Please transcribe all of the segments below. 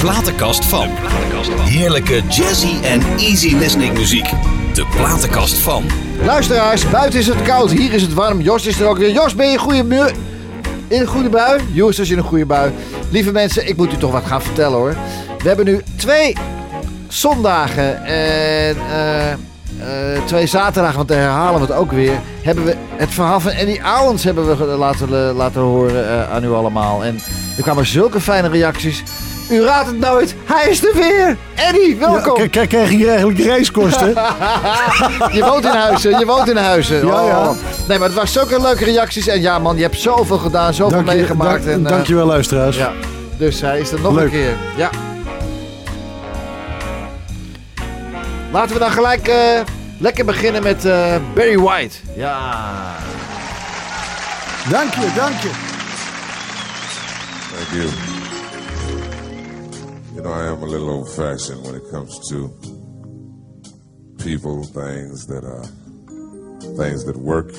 platenkast van. Heerlijke jazzy en easy listening muziek. De platenkast van. Luisteraars, buiten is het koud, hier is het warm. Jos is er ook weer. Jos, ben je een goede, mu- in een goede bui? Jos is in een goede bui. Lieve mensen, ik moet u toch wat gaan vertellen hoor. We hebben nu twee zondagen en eh, eh, twee zaterdagen, want daar herhalen we het ook weer. Hebben we het verhaal van Eddie Owens hebben we laten, laten horen eh, aan u allemaal. En er kwamen zulke fijne reacties. U raadt het nooit, hij is er weer! Eddie, welkom! K- Krijg je eigenlijk reiskosten? Je woont in Huizen, je woont in Huizen. Ja, ja. Oh. Nee, maar het was zulke leuke reacties. En ja man, je hebt zoveel gedaan, zoveel Dank je, meegemaakt. dank, en, eh, dankjewel luisteraars. Ja, dus hij is er nog Leuk. een keer. Ja. Laten we dan gelijk eh, lekker beginnen met eh, Barry White. Ja. Dank je, dank je. Thank you. You know, I am a little old fashioned when it comes to people, things that are things that work.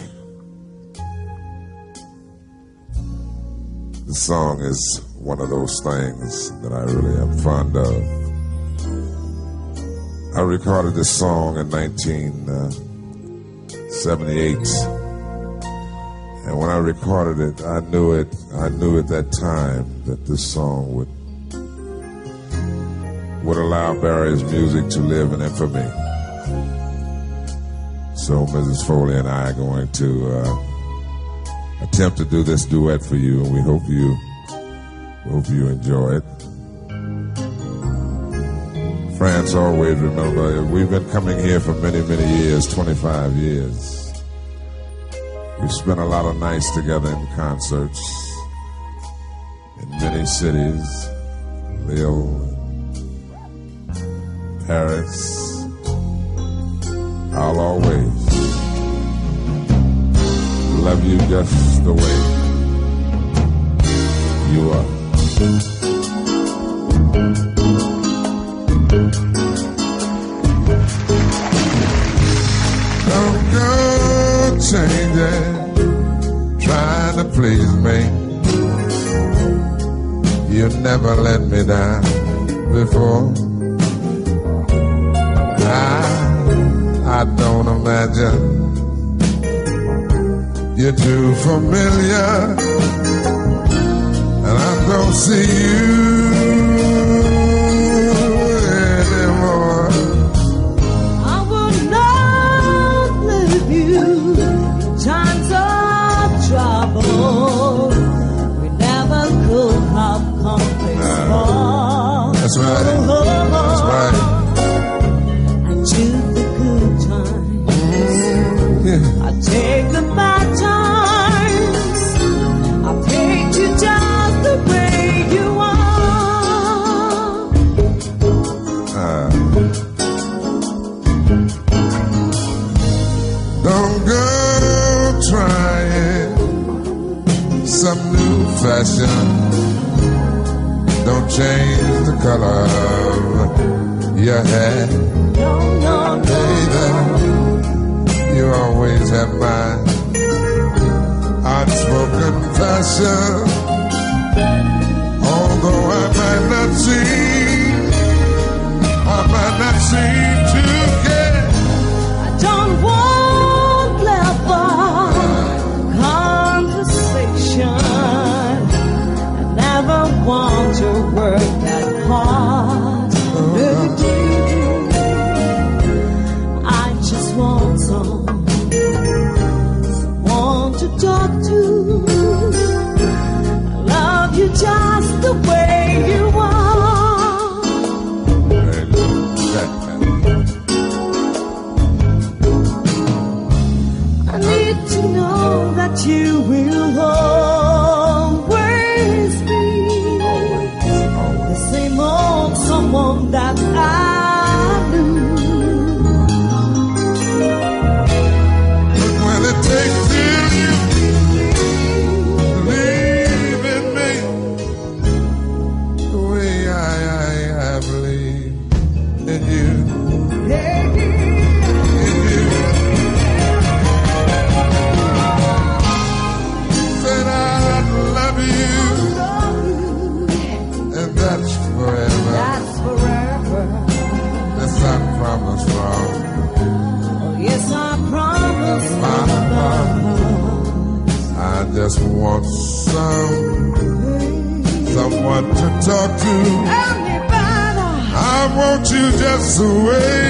The song is one of those things that I really am fond of. I recorded this song in 1978. Uh, and when I recorded it, I knew it. I knew at that time that this song would would allow Barry's music to live in infamy. So Mrs. Foley and I are going to uh, attempt to do this duet for you, and we hope you hope you enjoy it. France always remember we've been coming here for many many years, 25 years. We've spent a lot of nights together in concerts in many cities, Lille, Paris. I'll always love you just the way you are. Don't go changing, trying to please me. You never let me down before. I don't imagine you're too familiar, and I don't see you fashion. Don't change the color of your hair. No, no. Baby, you always have my unspoken passion. Although I might not seem, I might not seem the way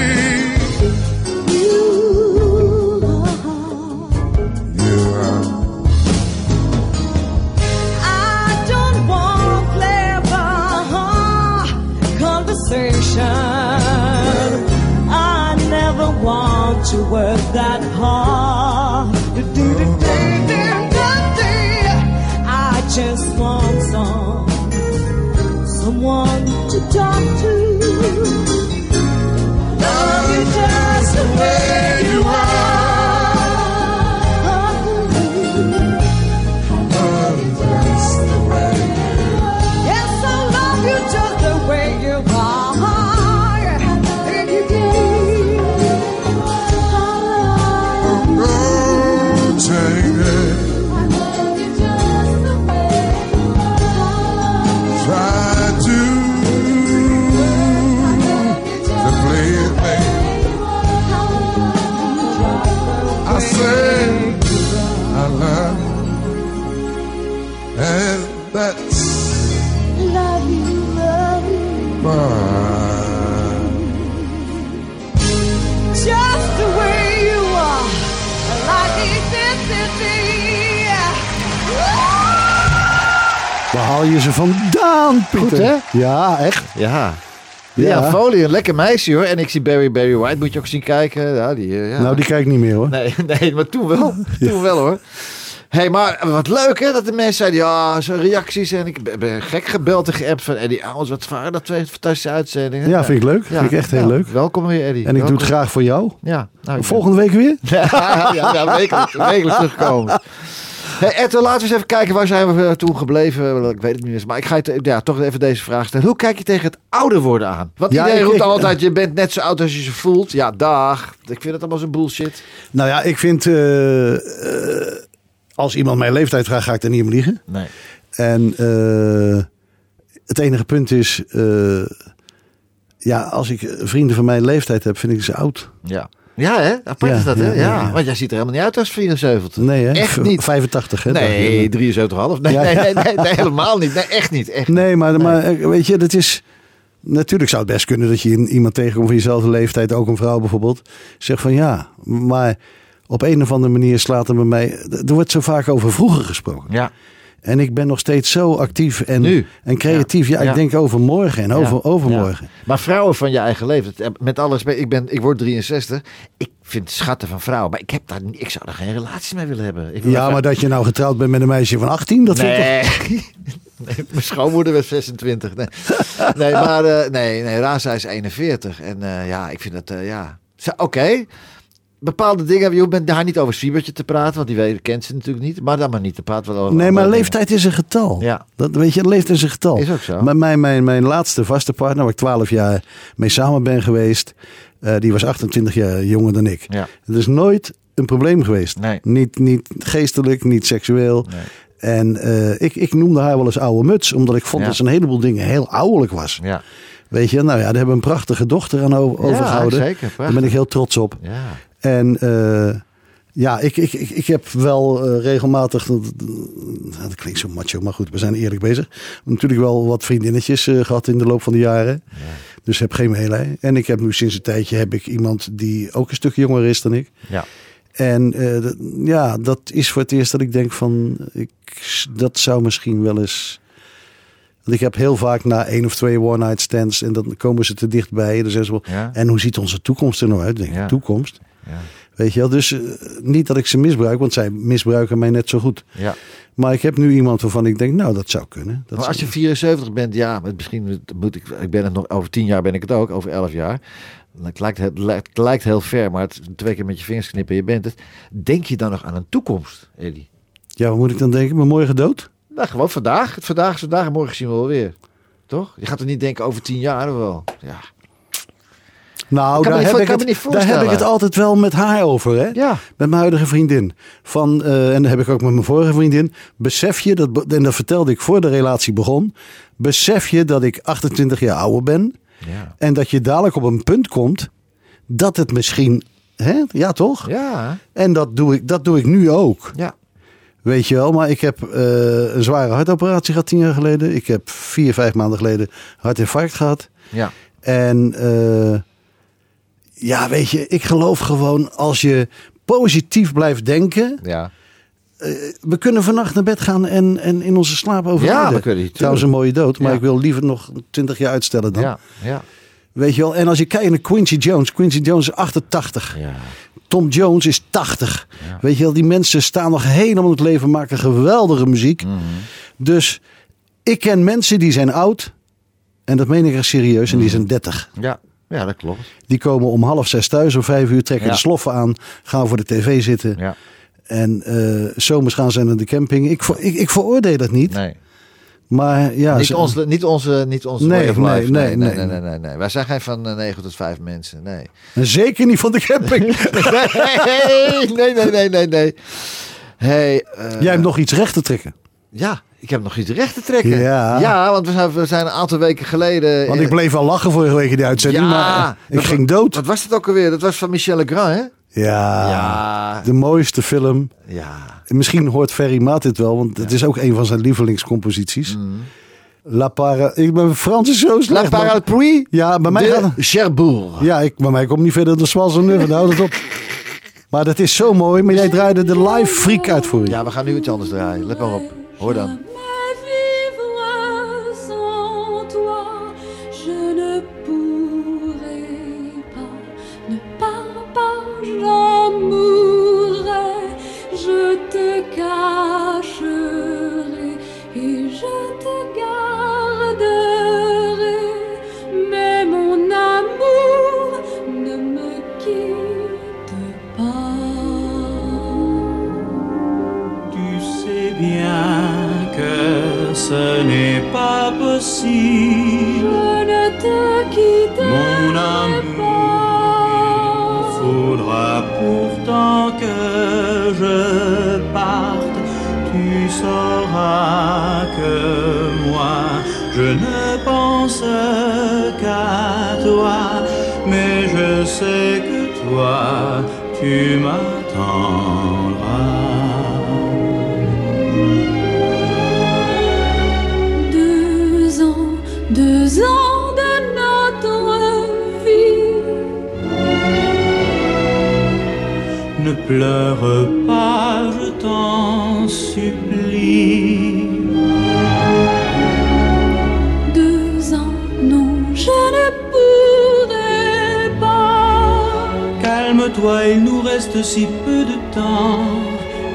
Ja, echt. Ja. Ja. Ja, Foley, een lekker meisje hoor. En ik zie Barry Barry White, moet je ook zien kijken. Ja, die, eh, ja. Nou, die kijk ik niet meer hoor. Nee, nee, maar toen wel. Toen wel hoor. Hé, hey, maar wat leuk hè, dat de mensen zeiden, ja, zo'n reacties. En ik ben, gek gebeld en geappt van Eddie Owens. Wat waren dat twee fantastische uitzendingen. Ja, vind ik leuk. Ja, Vind ik echt heel ja, leuk. Welkom weer Eddie. En ik doe het graag voor jou. Ja, nou, Volgende week weer? ja, ja, wekelijks, wekelijks terugkomen. Hey, Eto, laten we eens even kijken waar zijn we eh, toen gebleven. Ik weet het niet eens. Maar ik ga je te- ja, toch even deze vraag stellen. Hoe kijk je tegen het ouder worden aan? Want Ja, iedereen roept ik- altijd, je bent net zo oud als je je voelt. Ja, dag. Ik vind het allemaal zo'n bullshit. Nou ja, ik vind... eh, eh, als iemand mijn leeftijd vraagt, ga ik er niet om liegen. Nee. En eh, het enige punt is... eh, ja, als ik vrienden van mijn leeftijd heb, vind ik ze oud. Ja. Ja, hè? Apart Ja, is dat, hè? ja. Want jij ziet er helemaal niet uit als 74. Nee, hè? Echt niet. 85, hè? Nee, 73,5. Nee, nee, nee, nee, nee, helemaal niet. Nee, echt niet. Echt. Nee, maar, maar eh, weet je, dat is... Natuurlijk zou het best kunnen dat je iemand tegenkomt van jezelfde leeftijd, ook een vrouw bijvoorbeeld, zegt van ja, maar op een of andere manier slaat er bij mij... Er wordt zo vaak over vroeger gesproken. Ja. En ik ben nog steeds zo actief en, Nu? en creatief. Ja, Ja. ik denk over morgen en over Ja. overmorgen. Maar vrouwen van je eigen leeftijd, met alle respect, ik, ben, ik word 63. Ik vind schatten van vrouwen, maar ik, heb daar, niet- ik zou er geen relatie mee willen hebben. Ik wil Ja, maar dat je nou getrouwd bent met een meisje van 18, dat vind ik toch... Nee. mijn schoonmoeder was 26. Nee, nee maar eh, nee, nee, Raza is 41. En eh, ja, ik vind dat, eh, ja. Oké. Bepaalde dingen, je bent daar niet over Siebertje te praten, want die weet, kent ze natuurlijk niet. Maar dan maar niet te praten. wel over Nee, maar leeftijd is een getal. Ja. Dat, weet je, leeftijd is een getal. Is ook zo. Maar mijn, mijn, mijn laatste vaste partner, waar ik 12 jaar mee samen ben geweest, eh, die was 28 jaar jonger dan ik. Ja. Het is nooit een probleem geweest. Nee. Niet, niet geestelijk, niet seksueel. Nee. En eh, ik, ik noemde haar wel eens oude muts, omdat ik vond Ja. dat ze een heleboel dingen heel ouderlijk was. Ja, Weet je, nou ja, daar hebben we een prachtige dochter aan overgehouden. zeker, Daar prachtig. ben ik heel trots op. ja. En eh, ja, ik, ik, ik, ik heb wel eh, regelmatig, dat, dat klinkt zo macho, maar goed, we zijn eerlijk bezig. Natuurlijk wel wat vriendinnetjes eh, gehad in de loop van de jaren. Dus heb geen meelij. En ik heb nu sinds een tijdje heb ik iemand die ook een stuk jonger is dan ik. ja. En ja, dat is voor het eerst dat ik denk van, ik, dat zou misschien wel eens... Want ik heb heel vaak na één of twee one-night stands en dan komen ze te dichtbij. Dan zeggen ze wel, Ja. en hoe ziet onze toekomst er nou uit? Dan Denk ik, Ja. toekomst? Ja. Weet je wel, dus eh, niet dat ik ze misbruik, want zij misbruiken mij net zo goed. ja. Maar ik heb nu iemand waarvan ik denk, nou, dat zou kunnen. Dat Maar als je zou- 74 bent, ja, misschien moet ik, ik ben het nog, over 10 jaar ben ik het ook, over 11 jaar. Het lijkt, het lijkt, het lijkt heel ver, maar het, twee keer met je vingers knippen en je bent het. Denk je dan nog aan een toekomst, Eddie? Ja, wat moet ik dan denken? Mijn morgen dood? Nou, gewoon vandaag. Het vandaag is vandaag en morgen zien we wel weer. Toch? Je gaat er niet denken over 10 jaar wel. Ja. Nou, daar, heb ik, het, daar heb ik het altijd wel met haar over, hè? Ja. Met mijn huidige vriendin. Van, eh, en dat heb ik ook met mijn vorige vriendin. Besef je, dat, en dat vertelde ik voor de relatie begon. Besef je dat ik 28 jaar ouder ben. Ja. En dat je dadelijk op een punt komt dat het misschien. Hè? Ja, toch? Ja. En dat doe, ik, dat doe ik nu ook. Ja. Weet je wel, maar ik heb eh, een zware hartoperatie gehad tien jaar geleden. Ik heb vier, vijf maanden geleden hartinfarct gehad. Ja. En eh, ja, weet je, ik geloof gewoon als je positief blijft denken. Ja. We kunnen vannacht naar bed gaan en, en in onze slaap overlijden. Ja, we kunnen die Trouwens een mooie dood, maar Ja. ik wil liever nog twintig jaar uitstellen dan. Ja. Ja. Weet je wel, en als je kijkt naar Quincy Jones. Quincy Jones is 88. Ja. Tom Jones is 80. Weet je wel, die mensen staan nog helemaal in het leven, maken geweldige muziek. Mhm. Dus ik ken mensen die zijn oud. En dat meen ik echt serieus. En die zijn 30. Ja. Ja, dat klopt. Die komen om half zes thuis, om vijf uur trekken Ja. de sloffen aan. Gaan voor de tv zitten. Ja. En eh, zomers gaan ze naar de camping. Ik, ik, ik veroordeel dat niet. Nee. Maar ja, niet, ze- onze, niet onze, niet onze Nee, nee, life. nee, nee, nee. nee, nee, nee. Wij zijn geen van eh, 9 tot 5 mensen. Nee. en zeker niet van de camping. nee, nee, nee, nee, nee. Hey, eh, Jij hebt nog iets recht te trekken. Ja, ik heb nog iets recht te trekken. Ja. ja want we zijn, we zijn een aantal weken geleden... Want ik bleef al lachen vorige week in die uitzending. Ja, maar ik ging dood. Wat was het ook alweer? Dat was van Michel Legrand, hè? Ja, Ja. de mooiste film. Ja. En Misschien hoort Ferry Maat dit wel, want het is ook een van zijn lievelingscomposities. La Para... Ik ben Frans zo Mm. La slecht. Parapluie Ja, bij mij de Cherbourg. Ja, ik, bij mij komt niet verder dan Swazerneuve. Houd het op. Maar dat is zo mooi. Maar jij draaide de live freak uit voor je. Ja, we gaan nu iets anders draaien. Let maar op. Hoor dan. Ce n'est pas possible. Je ne te Mon amour, il faudra pourtant que je parte. Tu sauras que moi, je ne pense qu'à toi. Mais je sais que toi, tu m'attendras. Deux ans de notre vie. Ne pleure pas, je t'en supplie. Deux ans, non, je ne pourrai pas. Calme-toi, il nous reste si peu de temps,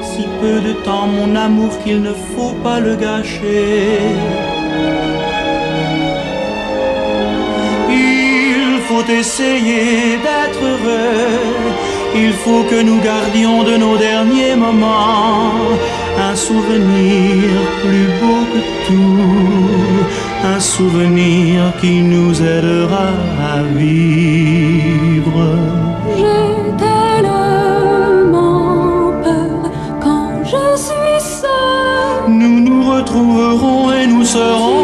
si peu de temps, mon amour, qu'il ne faut pas le gâcher. Essayer d'être heureux, il faut que nous gardions de nos derniers moments un souvenir plus beau que tout, un souvenir qui nous aidera à vivre. J'ai tellement peur quand je suis seule. Nous nous retrouverons et nous serons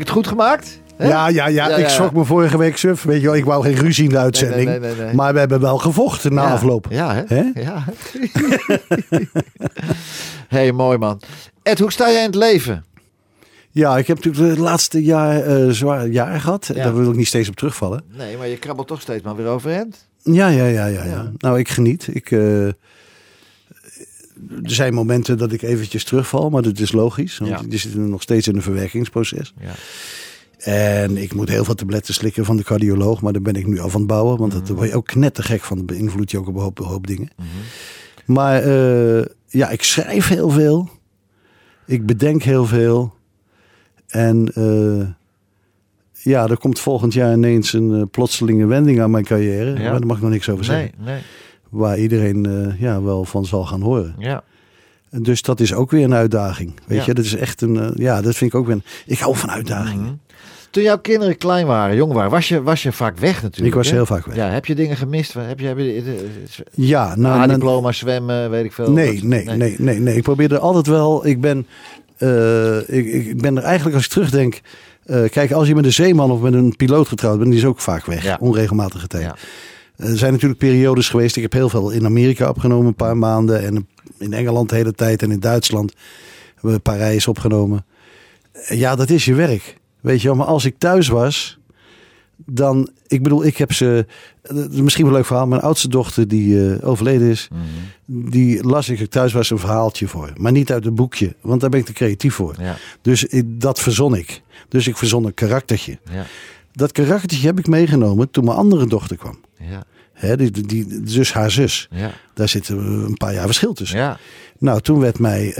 ik het goed gemaakt? Ja, ja, ja, Ja, ik schrok me vorige week suf. Weet je wel, ik wou geen ruzie in de uitzending. nee, nee. Maar we hebben wel gevochten na afloop. Ja, hè? Hè? Ja. hey, mooi man. Ed, hoe sta jij in het leven? Ja, ik heb natuurlijk het laatste jaar eh zwaar jaar gehad. Daar wil ik niet steeds op terugvallen. Nee, maar je krabbelt toch steeds maar weer overeind. Ja, ja, ja, ja. ja. Ja. Nou, ik geniet. Ik, eh, er zijn momenten dat ik eventjes terugval, maar dat is logisch. Want Ja. je zit nog steeds in een verwerkingsproces. Ja. En ik moet heel veel tabletten slikken van de cardioloog, maar daar ben ik nu af aan het bouwen. Want dat word je ook knettergek van. Dat beïnvloedt je ook op een hoop, hoop dingen. Maar eh, ja, ik schrijf heel veel. Ik bedenk heel veel. En eh, ja, er komt volgend jaar ineens een eh, plotselinge wending aan mijn carrière. Ja. Maar daar mag ik nog niks over zeggen. Nee, nee. Waar iedereen eh, ja, wel van zal gaan horen. Ja. En Dus dat is ook weer een uitdaging. Weet Ja. je, dat is echt een. eh, ja, dat vind ik ook weer. Een, ik hou van uitdagingen. Mhm. Toen jouw kinderen klein waren, jong waren, was je, was je vaak weg natuurlijk. Ik was hè? heel vaak weg. Ja, heb je dingen gemist? Heb je, heb je eh, Ja, nou, nou, A-diploma, zwemmen, weet ik veel? Nee, Dat- nee, nee, nee, nee. Ik probeerde altijd wel. Ik ben, ik, ik ben er eigenlijk als ik terugdenk. kijk, als je met een zeeman of met een piloot getrouwd bent, die is ook vaak weg. Ja. Onregelmatige tijd. Ja. Er zijn natuurlijk periodes geweest. Ik heb heel veel in Amerika opgenomen, een paar maanden. En in Engeland de hele tijd. En in Duitsland hebben we Parijs opgenomen. Ja, dat is je werk. Weet je wel. Maar als ik thuis was, dan... Ik bedoel, ik heb ze... is Misschien wel een leuk verhaal. Mijn oudste dochter, die eh, overleden is... Mhm. Die las ik, ik thuis was een verhaaltje voor. Maar niet uit een boekje. Want daar ben ik te creatief voor. Ja, Dus ik- dat verzon ik. Dus ik verzon een karaktertje. ja, Dat karaktertje heb ik meegenomen toen mijn andere dochter kwam. Ja, Hè, die, die, dus haar zus. ja, Daar zitten een paar jaar verschil tussen. ja, Nou, toen werd mij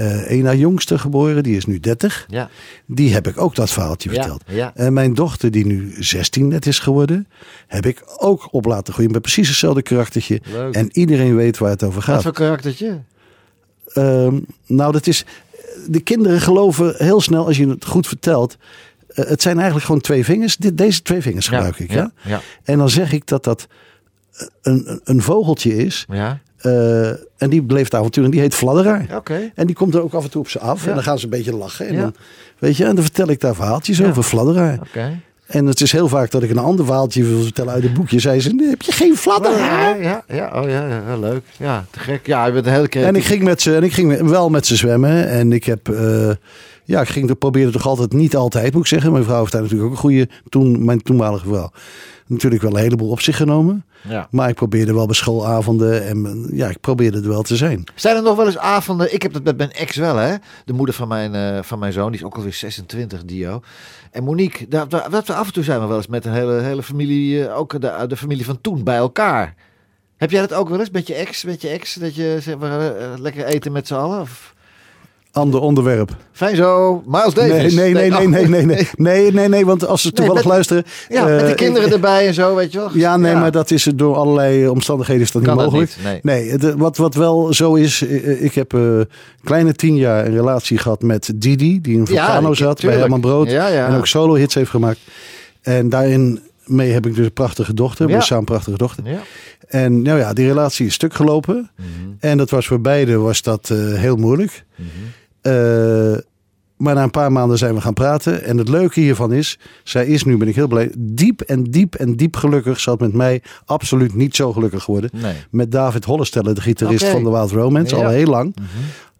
haar jongste geboren. Die is nu 30. ja, Die heb ik ook dat verhaaltje verteld. ja. En mijn dochter, die nu 16 net is geworden, heb ik ook op laten groeien met precies hetzelfde karaktertje. Leuk. En iedereen weet waar het over Wat gaat. voor karaktertje? Ehm, nou, dat is. De kinderen geloven heel snel als je het goed vertelt. eh, het zijn eigenlijk gewoon twee vingers. Deze twee vingers gebruik ik. Ja? ja, En dan zeg ik dat dat een, een- vogeltje is. ja. eh, en die beleeft avontuur. En die heet Fladderaar. Oké. En die komt er ook af en toe op ze af. Ja. En dan gaan ze een beetje lachen. En, Ja. dan, weet je, en dan vertel ik daar verhaaltjes over Fladderaar. Oké. En het is heel vaak dat ik een ander verhaaltje wil vertellen uit een boekje. Zei ze, nee, heb je geen Fladderaar? Ja, ja, oh ja, ja, leuk. Ja, te gek. Ja, je bent een hele creatief. En ik ging, met ze, en ik ging wel met ze zwemmen. En ik heb. eh, ja, ik ging, probeerde toch altijd, niet altijd moet ik zeggen. Mijn vrouw heeft daar natuurlijk ook een goede. Toen, mijn toenmalige vrouw. Natuurlijk wel een heleboel op zich genomen. Ja. Maar ik probeerde wel bij schoolavonden. En ja, ik probeerde er wel te zijn. Zijn er nog wel eens avonden? Ik heb dat met mijn ex wel, hè? De moeder van mijn, eh, van mijn zoon, die is ook alweer 26, Dio. En Monique, daar, daar, dat we af en toe zijn we wel eens met een hele, hele familie, eh, ook de, de familie van toen, bij elkaar. Heb jij dat ook wel eens met je ex? Met je ex dat je zeg maar, eh, lekker eten met z'n allen? Of... Ander onderwerp. Fijn zo, Miles Nee, Davis. nee, nee, nee, oh. nee, nee, nee. Nee, nee, nee, want als ze toevallig met- luisteren. Ja, met eh, de kinderen erbij en zo, weet je wel. Ja, nee, maar dat is het door allerlei omstandigheden is dat Kan niet dat mogelijk. niet, nee. Nee, het, wat, wat wel zo is, eh, ik heb eh kleine tien jaar een relatie gehad met Didi, die in Ja, Vulcano ik- zat bij. Herman Brood. Ja, ja. En ook solo hits heeft gemaakt. En daarin mee heb ik dus een prachtige dochter. We Ja. samen een prachtige dochter. Ja. En nou ja, die relatie is stuk gelopen. Mhm. En dat was voor beiden was dat eh, heel moeilijk. Mhm. Eh, maar na een paar maanden zijn we gaan praten. En het leuke hiervan is, zij is nu, ben ik heel blij, diep en diep en diep gelukkig. Ze had met mij absoluut niet zo gelukkig geworden. Nee. Met David Hollestelle, de gitarist van de Wild Romance, Ja. al heel lang.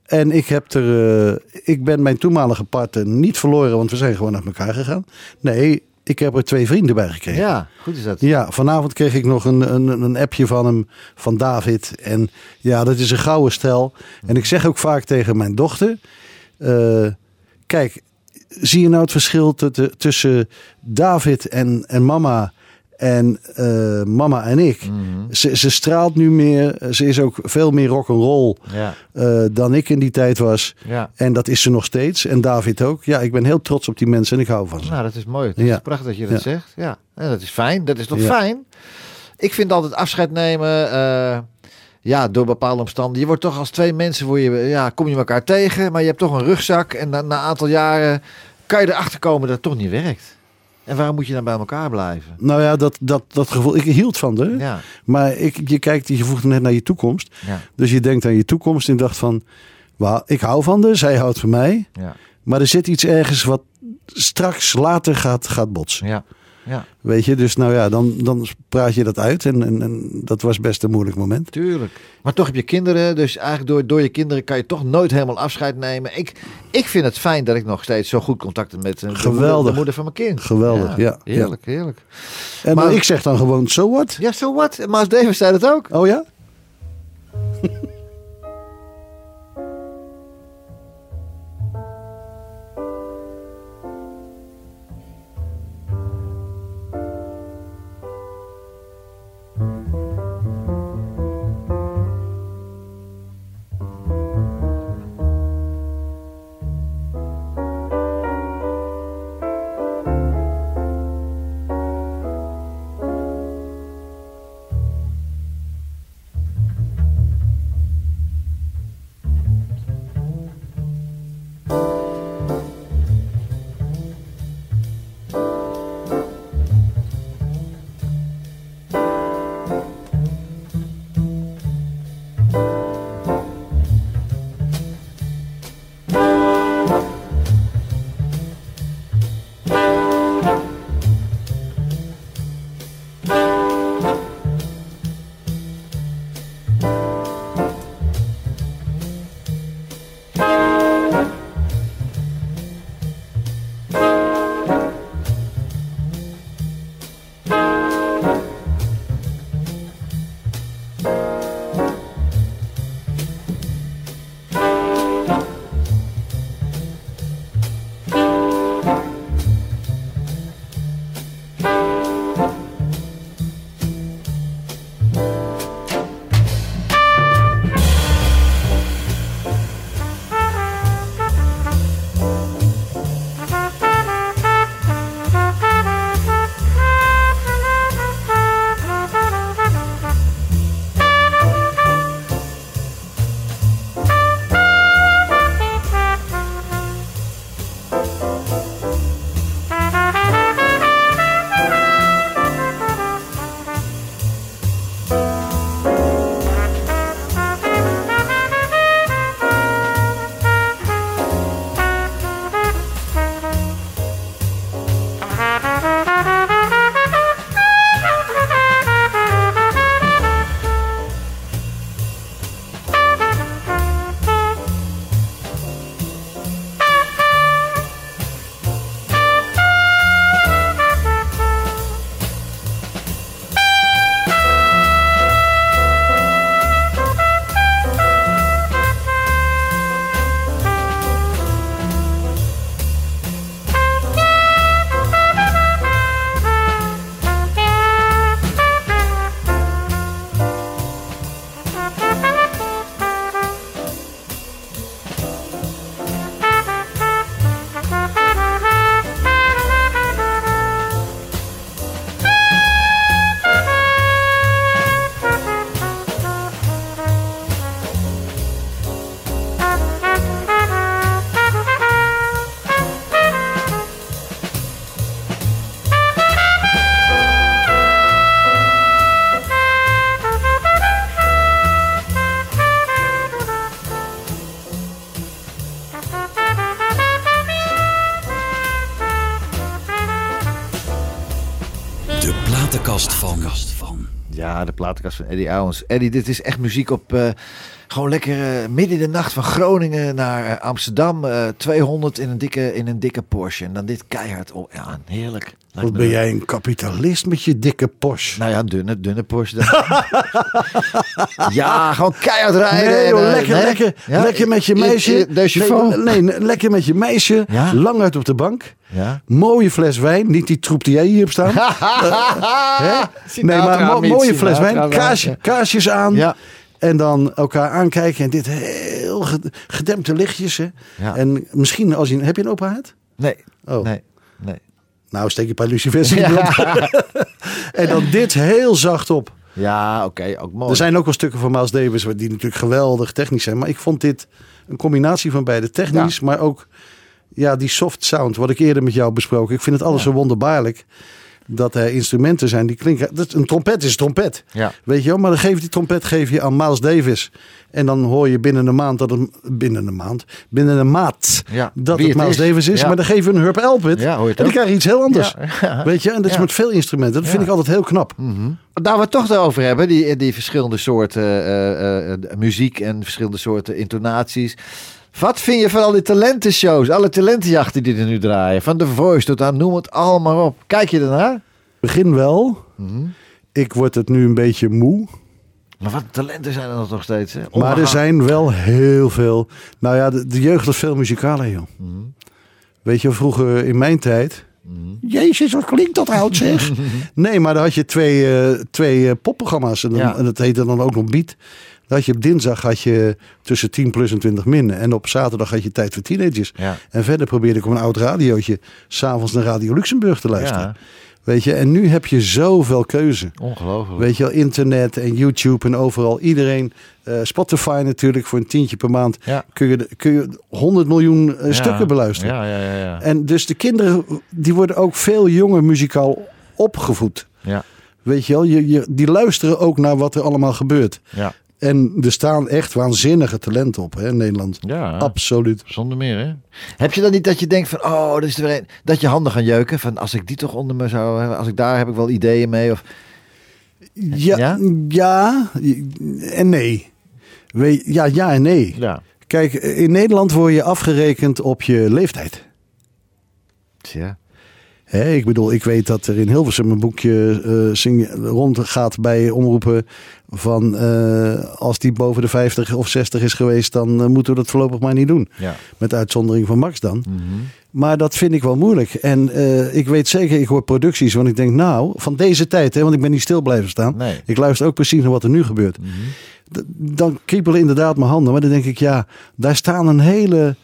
En ik, heb er, eh, ik ben mijn toenmalige partner niet verloren, want we zijn gewoon naar elkaar gegaan. Nee, ik heb er twee vrienden bij gekregen. ja, goed is dat. Ja, vanavond kreeg ik nog een, een, een appje van hem, van David. En ja, dat is een gouden stel. En ik zeg ook vaak tegen mijn dochter... eh, kijk, zie je nou het verschil tu- tussen David en, en mama... En eh, mama en ik. Mhm. Ze, ze straalt nu meer. Ze is ook veel meer rock and roll Ja, eh, dan ik in die tijd was. ja. En dat is ze nog steeds. En David ook. Ja, ik ben heel trots op die mensen en ik hou van ze. Nou, dat is mooi. Het Ja. is prachtig dat je dat Ja. zegt. Ja. ja, dat is fijn. Dat is toch fijn? Ik vind altijd afscheid nemen, eh, ja, door bepaalde omstandigheden. Je wordt toch als twee mensen, voor je, ja, kom je elkaar tegen, maar je hebt toch een rugzak. En na, na een aantal jaren kan je erachter komen dat het toch niet werkt. En waarom moet je dan bij elkaar blijven? Nou ja, dat, dat, dat gevoel. Ik hield van haar. Ja, Maar ik, je kijkt, je voegt net naar je toekomst. ja, Dus je denkt aan je toekomst en dacht van... Ik hou van haar, zij houdt van mij. ja, Maar er zit iets ergens wat straks later gaat, gaat botsen. ja. Ja, Weet je, dus nou ja, dan, dan praat je dat uit. En, en, en dat was best een moeilijk moment. tuurlijk. Maar toch heb je kinderen, dus eigenlijk door, door je kinderen kan je toch nooit helemaal afscheid nemen. Ik, ik vind het fijn dat ik nog steeds zo goed contact heb met eh, de moeder, de moeder van mijn kind. Geweldig, ja, Heerlijk, heerlijk. En Maar- maar, ik zeg dan gewoon, so what? Ja, zo wat. Maas Davis zei dat ook. Oh ja? De platenkast van Eddie Owens. Eddie, dit is echt muziek op... gewoon lekker eh, midden in de nacht van Groningen naar eh, Amsterdam. eh 200 in een, dikke, in een dikke Porsche. En dan dit keihard. Oh, ja, heerlijk. Wat ben jij een kapitalist met je dikke Porsche? Nou ja, dunne, dunne Porsche. dan. ja, gewoon keihard rijden. Nee, en, joh, lekker, nee. lekker, Ja, lekker met je meisje. Nee, nee, lekker met je meisje. Ja. Lang uit op de bank. Ja. Mooie fles wijn. Niet die troep die jij hier hebt staan. Nee, maar mooie fles wijn. Kaasje, kaarsjes aan. Ja. En dan elkaar aankijken. En dit heel ged- gedempte lichtjes. Hè? Ja. En misschien als je... Heb je een open haard? Nee, Oh. nee, nee. Nou, steek je een paar lucifers in. En dan dit heel zacht op. Ja, oké, ook mooi. Er zijn ook wel stukken van Miles Davis die natuurlijk geweldig technisch zijn. Maar ik vond dit een combinatie van beide. Technisch, maar ook ja, die soft sound. Wat ik eerder met jou besproken. Ik vind het alles zo wonderbaarlijk. Dat er instrumenten zijn die klinken. Dat, een trompet is een trompet. Ja. Weet je wel, maar dan geef die trompet geef je aan Miles Davis. En dan hoor je binnen een maand dat het. Binnen een maand. Binnen een maat. Ja, Dat het het Miles is. Davis is. Ja. Maar dan geef je een Herb Elpit. Ja, hoor je het en dan ook. krijg je iets heel anders. Ja. Weet je, en dat is met veel instrumenten. Dat vind ik altijd heel knap. Nou, we het toch erover hebben, die, die verschillende soorten eh, eh, muziek en verschillende soorten intonaties. Wat vind je van al die talentenshows, alle talentenjachten die er nu draaien? Van The Voice tot aan noem het allemaal op. Kijk je ernaar? Begin wel. Mhm. Ik word het nu een beetje moe. Maar wat talenten zijn er nog steeds? Hè? Maar er zijn wel heel veel. Nou ja, de, de jeugd was veel muzikaler, joh. Mhm. Weet je, vroeger in mijn tijd. Jezus, wat klinkt dat oud, zeg. nee, maar dan had je twee, eh, twee eh, popprogramma's. En, dan, Ja. en dat heette dan ook nog Beat. Had je op dinsdag had je tussen 10 plus en 20 min. En op zaterdag had je tijd voor teenagers. Ja. En verder probeerde ik op een oud radiootje s'avonds naar Radio Luxemburg te luisteren. Ja, Weet je, en nu heb je zoveel keuze. ongelooflijk. Weet je wel, internet en YouTube en overal. Iedereen, eh, Spotify natuurlijk, voor een tientje per maand Ja. kun je, kun je 100 miljoen eh, Ja. stukken beluisteren. Ja, ja, ja. ja. En dus de kinderen, die worden ook veel jonger muzikaal opgevoed. ja, Weet je wel, je, je, die luisteren ook naar wat er allemaal gebeurt. En er staan echt waanzinnige talenten op hè, in Nederland. ja. Absoluut. Zonder meer, hè? Heb je dan niet dat je denkt van, oh, dat is er weer een, dat je handen gaan jeuken? Van, als ik die toch onder me zou hebben, als ik daar heb ik wel ideeën mee. Of, Ja, Ja? ja, en nee. Ja, ja en nee. ja. Kijk, in Nederland word je afgerekend op je leeftijd. Tja. Hè, ik bedoel, ik weet dat er in Hilversum een boekje zing, rondgaat bij omroepen van eh, als die boven de 50 of 60 is geweest, dan eh, moeten we dat voorlopig maar niet doen. Ja. Met uitzondering van Max dan. Mhm. Maar dat vind ik wel moeilijk. En ik weet zeker, ik hoor producties, want ik denk nou, van deze tijd, hè, want ik ben niet stil blijven staan. Nee. Ik luister ook precies naar wat er nu gebeurt. D- Dan kriebelen inderdaad mijn handen. Maar dan denk ik, ja, daar staan een hele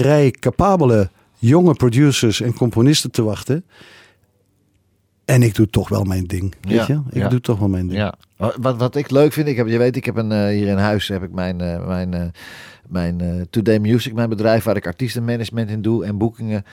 rij capabele jonge producers en componisten te wachten. En ik doe toch wel mijn ding. Weet Ja, je? Ik ja. doe toch wel mijn ding. Ja. Wat, wat ik leuk vind, ik heb, je weet, ik heb een, eh, hier in huis heb ik mijn, eh, mijn, eh, mijn Today Music, mijn bedrijf waar ik artiestenmanagement in doe en boekingen.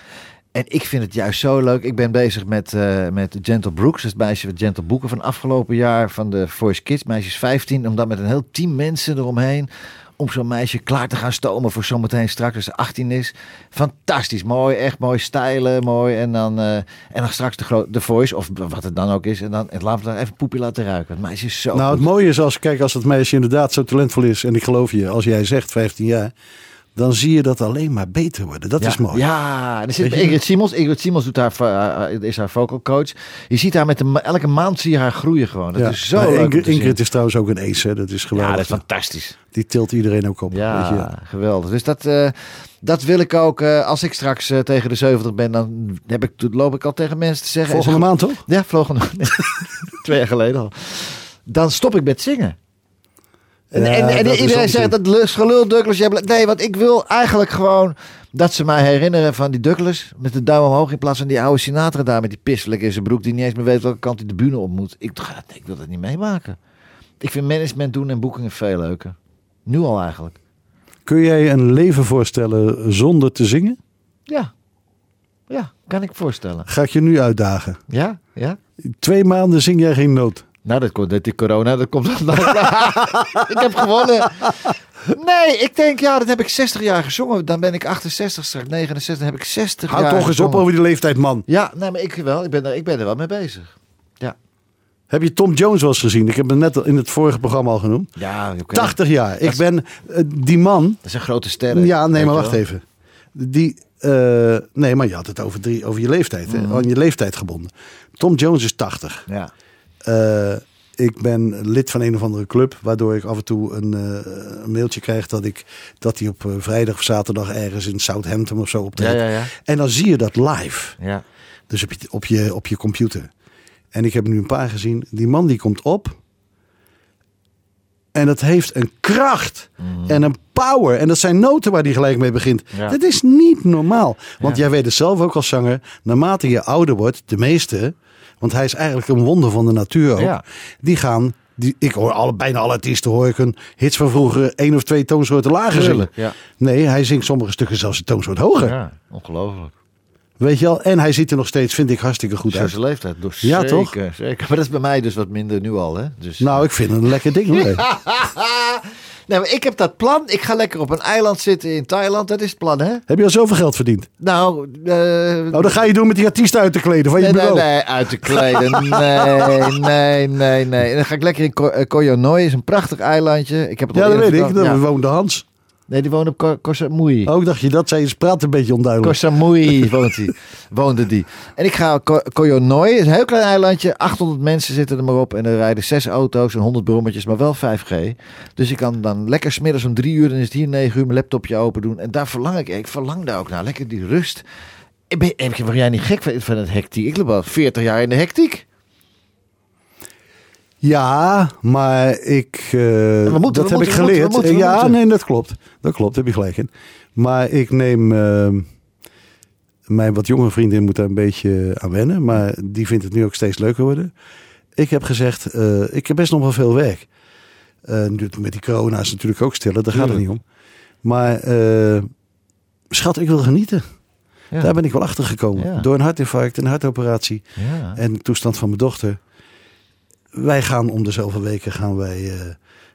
En ik vind het juist zo leuk. Ik ben bezig met, eh, met Gentle Brooks, het meisje wat Gentle boeken van afgelopen jaar van de Voice Kids, meisjes 15, om dan met een heel team mensen eromheen om zo'n meisje klaar te gaan stomen voor zometeen straks als ze 18 is. Fantastisch, mooi, echt mooi stijlen, mooi. En dan, eh, en dan straks de, de voice, of wat het dan ook is. En dan we daar even poepie laten ruiken. Het meisje is zo Nou, het mooie is als, kijk, als dat meisje inderdaad zo talentvol is. En ik geloof je, als jij zegt 15 jaar. Dan zie je dat alleen maar beter worden. Dat ja, is mooi. Ja, en er zit? Ingrid Simons. Ingrid Simons doet haar, eh, is haar vocal coach. Je ziet haar met de, elke maand zie je haar groeien gewoon. Dat Ja. is zo Maar leuk Ingrid. Ingrid is trouwens ook een ace. Hè? Dat is Ja, geweldig. dat is fantastisch. Die tilt iedereen ook op. Weet je? Ja, geweldig. Dus dat, eh, dat wil ik ook. eh, als ik straks eh, tegen de 70 ben, dan heb ik, loop ik al tegen mensen te zeggen. Volgende maand toch? Ja, volgende Twee jaar geleden al. Dan stop ik met zingen. En, Ja, en, iedereen zegt dat lust, gelul, Douglas. jij Nee, want ik wil eigenlijk gewoon dat ze mij herinneren van die Douglas met de duim omhoog in plaats van die oude Sinatra daar met die pisselijk in zijn broek die niet eens meer weet welke kant hij de bühne op moet. Ik, nee, ik wil dat niet meemaken. Ik vind management doen en boekingen veel leuker. Nu al eigenlijk. Kun jij een leven voorstellen zonder te zingen? Ja. Ja, kan ik voorstellen. Ga ik je nu uitdagen. Ja? Ja? Twee maanden zing jij geen noot. Nou, dat komt, dat die corona, dat komt ik heb gewonnen. Nee, ik denk, ja, dat heb ik 60 jaar gezongen. Dan ben ik 68, straks 69, dan heb ik 60 Houd jaar toch eens op over die leeftijd, man. Ja, nee, maar ik wel. Ik ben, er, ik ben er wel mee bezig. Heb je Tom Jones wel eens gezien? Ik heb hem net in het vorige programma al genoemd. Ja, oké. 80 jaar. Ik is- ben eh, die man. Dat zijn grote sterren. Ja, nee, weet maar je wacht wel. even. Die, eh, nee, maar je had het over, drie, over je leeftijd. Mhm. Hè? Aan je leeftijd gebonden. Tom Jones is 80. Ja. Eh, ik ben lid van een of andere club, waardoor ik af en toe een, eh, een mailtje krijg dat, ik, dat hij op eh, vrijdag of zaterdag ergens in Southampton of zo Ja, optreedt. ja, ja. En dan zie je dat live. Ja. Dus op je, op, je, op je computer. En ik heb nu een paar gezien. Die man die komt op. En dat heeft een kracht. En een power. En dat zijn noten waar hij gelijk mee begint. Mhm. Ja. Dat is niet normaal. Want Ja. jij weet het zelf ook als zanger. Naarmate je ouder wordt, de meeste. Want hij is eigenlijk een wonder van de natuur ook. Ja. Die gaan. Die, ik hoor alle, bijna alle artiesten hoor ik een hits van vroeger één of twee toonsoorten lager zingen. Ja. Nee, hij zingt sommige stukken zelfs een toonsoort hoger. Ja, ongelooflijk. Weet je wel? En hij ziet er nog steeds, vind ik, hartstikke goed uit. zijn leeftijd. Dus Ja, zeker, toch? Zeker. Maar dat is bij mij dus wat minder nu al, hè? Dus... Nou, ik vind het een lekker ding hoor. nee, maar ik heb dat plan. Ik ga lekker op een eiland zitten in Thailand. Dat is het plan, hè? Heb je al zoveel geld verdiend? Nou, eh Nou, dan ga je doen met die artiesten uit te kleden van je Nee, nee, bureau. nee, uit te kleden. Nee, nee, nee, nee. En dan ga ik lekker in eh, Koh Noi. is een prachtig eilandje. Ik heb het al Ja, dat weet ik. Daar Ja. woonde Hans. Nee, die woont op Ko Koh Samui. Ook dacht je dat? Zij praat een beetje onduidelijk. Koh Samui woont die, woonde die. En ik ga Ko- Koh Noi, is een heel klein eilandje. 800 mensen zitten er maar op. En er rijden zes auto's en 100 brommetjes, maar wel 5G. Dus ik kan dan lekker smiddags om drie uur, dan is het hier negen uur, mijn laptopje open doen. En daar verlang ik, ik verlang daar ook naar. Lekker die rust. Ik ben, word jij niet gek van, van het hectiek? Ik loop al 40 jaar in de hectiek. Ja, maar ik. moeten, dat heb ik moeten, geleerd. moeten, we moeten, we ja, nee, dat klopt. Dat klopt, heb je gelijk in. Maar ik neem. eh, mijn wat jonge vriendin moet daar een beetje aan wennen. Maar die vindt het nu ook steeds leuker worden. Ik heb gezegd, eh, ik heb best nog wel veel werk. Eh, nu met die corona is natuurlijk ook stiller, daar gaat het niet om. Maar schat, ik wil genieten. Ja. Daar ben ik wel achter gekomen. Ja. Door een hartinfarct, een hartoperatie Ja. en de toestand van mijn dochter. Wij gaan om de zoveel weken gaan wij eh,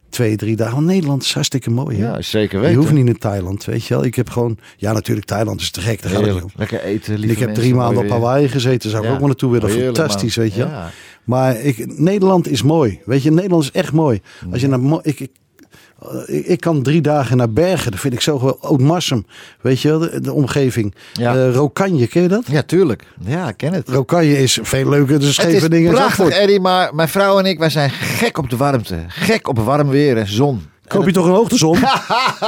twee, drie dagen. Want Nederland is hartstikke mooi. Hè? Ja, zeker je weten. hoeft niet in Thailand, weet je wel. Ik heb gewoon, ja natuurlijk Thailand is te gek, daar gaat het om. Lekker eten, En lieve ik heb drie maanden op. Hawaii gezeten, zou ik Ja. ook wel naartoe willen. Heerlijk, Fantastisch, man. weet je wel. Ja. Maar ik, Nederland is mooi. Weet je, Nederland is echt mooi. Als je naar, Mo- ik, ik, ik, ik kan drie dagen naar Bergen. Dat vind ik zo. Oud-Marsum, weet je wel, de, de omgeving. Ja. Eh, Rokanje, ken je dat? Ja, tuurlijk. Ja, ik ken het. Rokanje is veel leuker dan Het is Scheveningen en prachtig, Zandvoort. Eddie, maar mijn vrouw en ik, wij zijn gek op de warmte. Gek op warm weer en zon. Koop je toch een hoogtezon?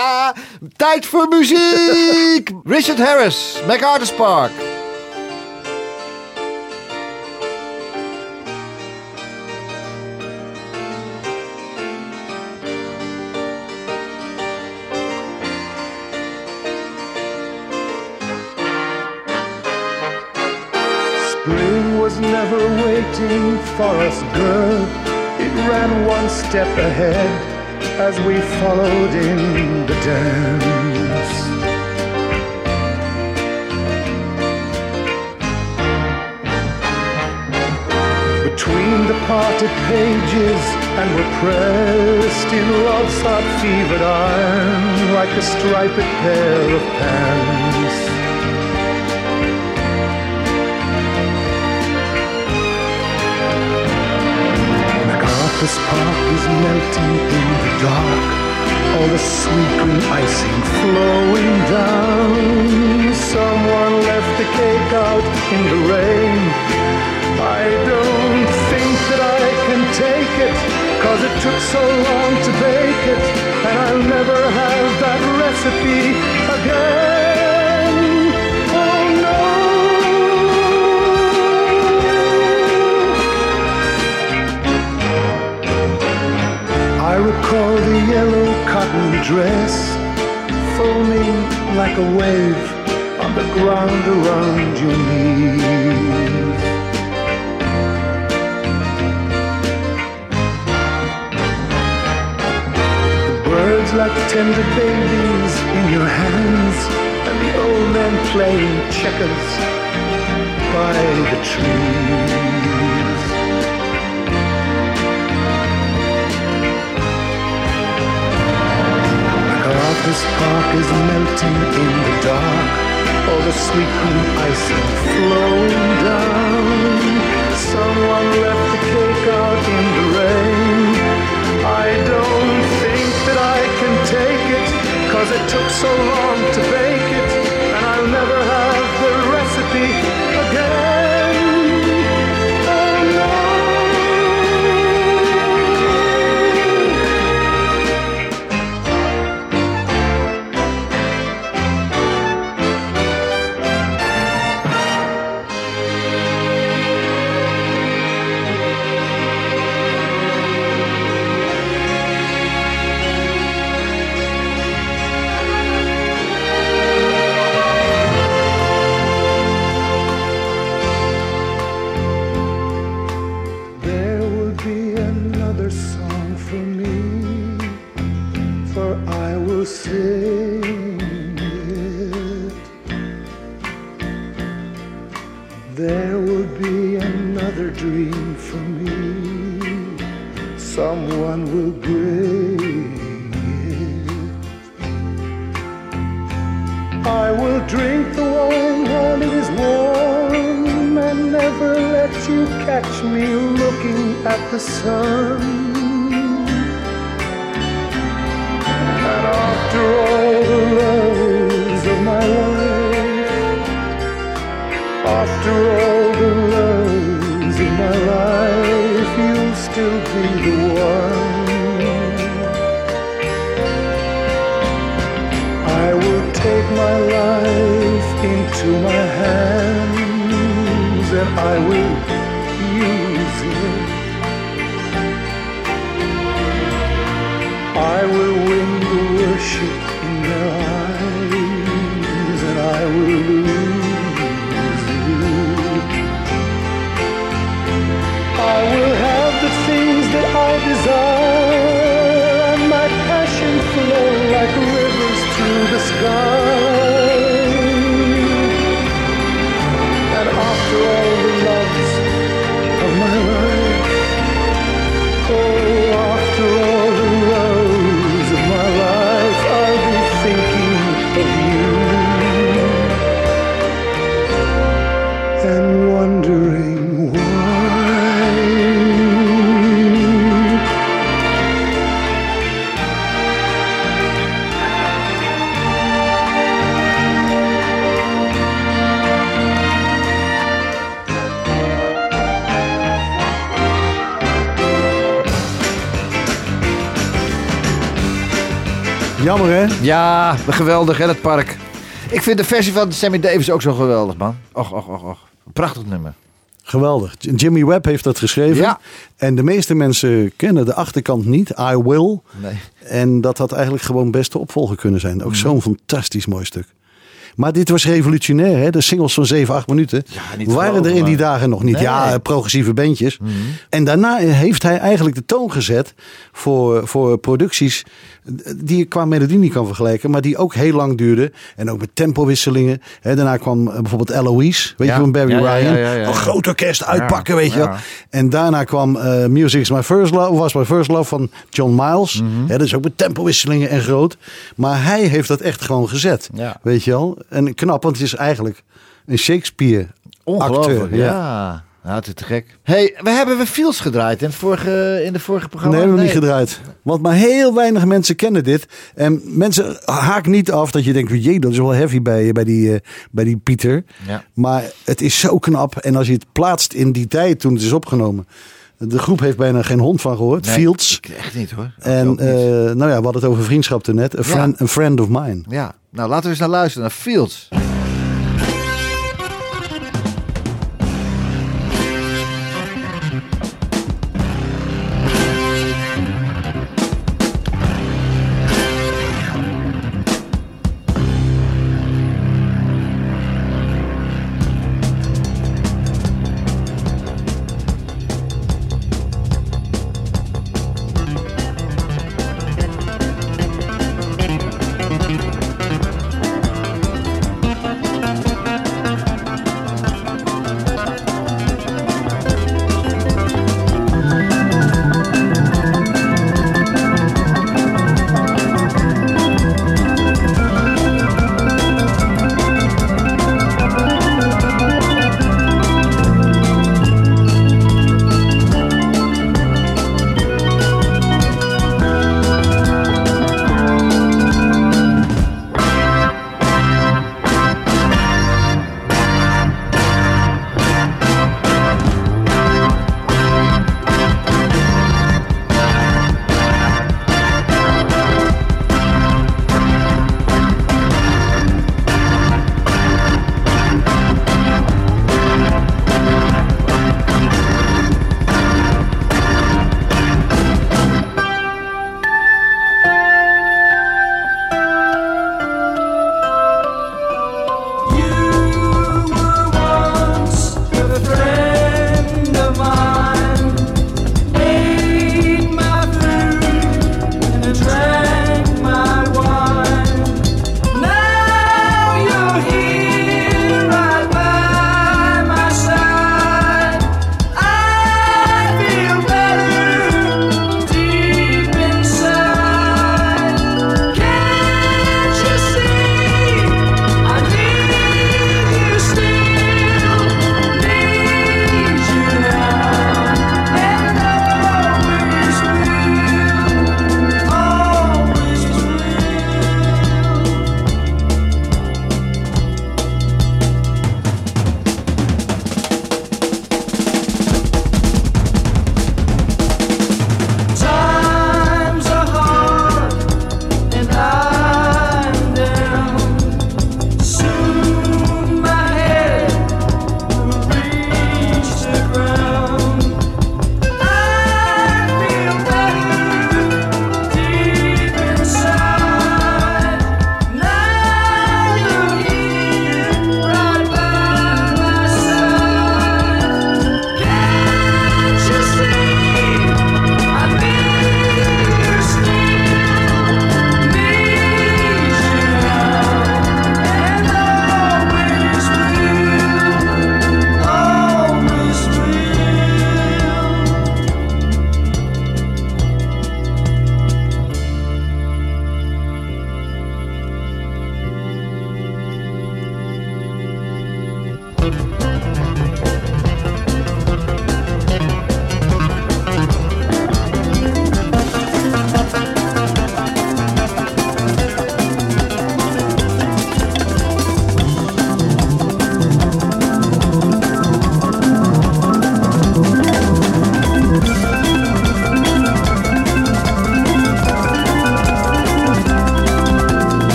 Tijd voor muziek! Richard Harris, MacArthur's Park. For us, good. It ran one step ahead as we followed in the dance. Between the parted pages and were pressed in love's hot fevered iron like a striped pair of pants. MacArthur's Park is melting in the dark. All the sweet green icing flowing down. Someone left the cake out in the rain. I don't think that I can take it, cause it took so long to bake it, and I'll never have that recipe again. Yellow dress foaming like a wave on the ground around your knees. The birds like tender babies in your hands, and the old men playing checkers by the trees. MacArthur's Park is melting in the dark. All the sweet green icing flowing down. Someone left the cake out in the rain. I don't think that I can take it, cause it took so long to bake it, and I'll never have the recipe me looking at the sun. And after all the loves of my life, after all the loves of my life, you'll still be the one. I will take my life into my hands and I will Ja, geweldig hè, dat park. Ik vind de versie van Sammy Davis ook zo geweldig, man. Och, och, och, och. Prachtig nummer. Geweldig. Jimmy Webb heeft dat geschreven. Ja. En de meeste mensen kennen de achterkant niet. I Will. Nee. En dat had eigenlijk gewoon best de opvolger kunnen zijn. Ook zo'n fantastisch mooi stuk. Maar dit was revolutionair. Hè? De singles van 7, 8 minuten Ja, waren er in die dagen nog niet. Nee. Ja, progressieve bandjes. En daarna heeft hij eigenlijk de toon gezet voor, voor producties die je qua melodie niet kan vergelijken. Maar die ook heel lang duurden. En ook met tempowisselingen. Hè, daarna kwam eh, bijvoorbeeld Eloise. Weet Ja. je van Barry Ja, Ryan. ja. Een groot orkest uitpakken, weet je wel. En daarna kwam eh, Music is My First Love, was My First Love van John Miles. Mhm. Hè, dat is ook met tempowisselingen en groot. Maar hij heeft dat echt gewoon gezet. Weet je wel? En knap, want het is eigenlijk een Shakespeare Ongelooflijk, acteur. ja. Is te gek. hey, we hebben we Fields gedraaid in, vorige, in de vorige programma. Nee, hebben we niet gedraaid. Want maar heel weinig mensen kennen dit. En mensen haak niet af dat je denkt, jee, dat is wel heavy bij, bij, die, eh, bij die Pieter. Ja. Maar het is zo knap. En als je het plaatst in die tijd toen het is opgenomen. De groep heeft bijna geen hond van gehoord. Nee, Fields. Echt niet hoor. En niet. eh, nou ja, we hadden het over vriendschap toen net. A friend, a friend of mine. ja, nou laten we eens naar luisteren, naar Fields.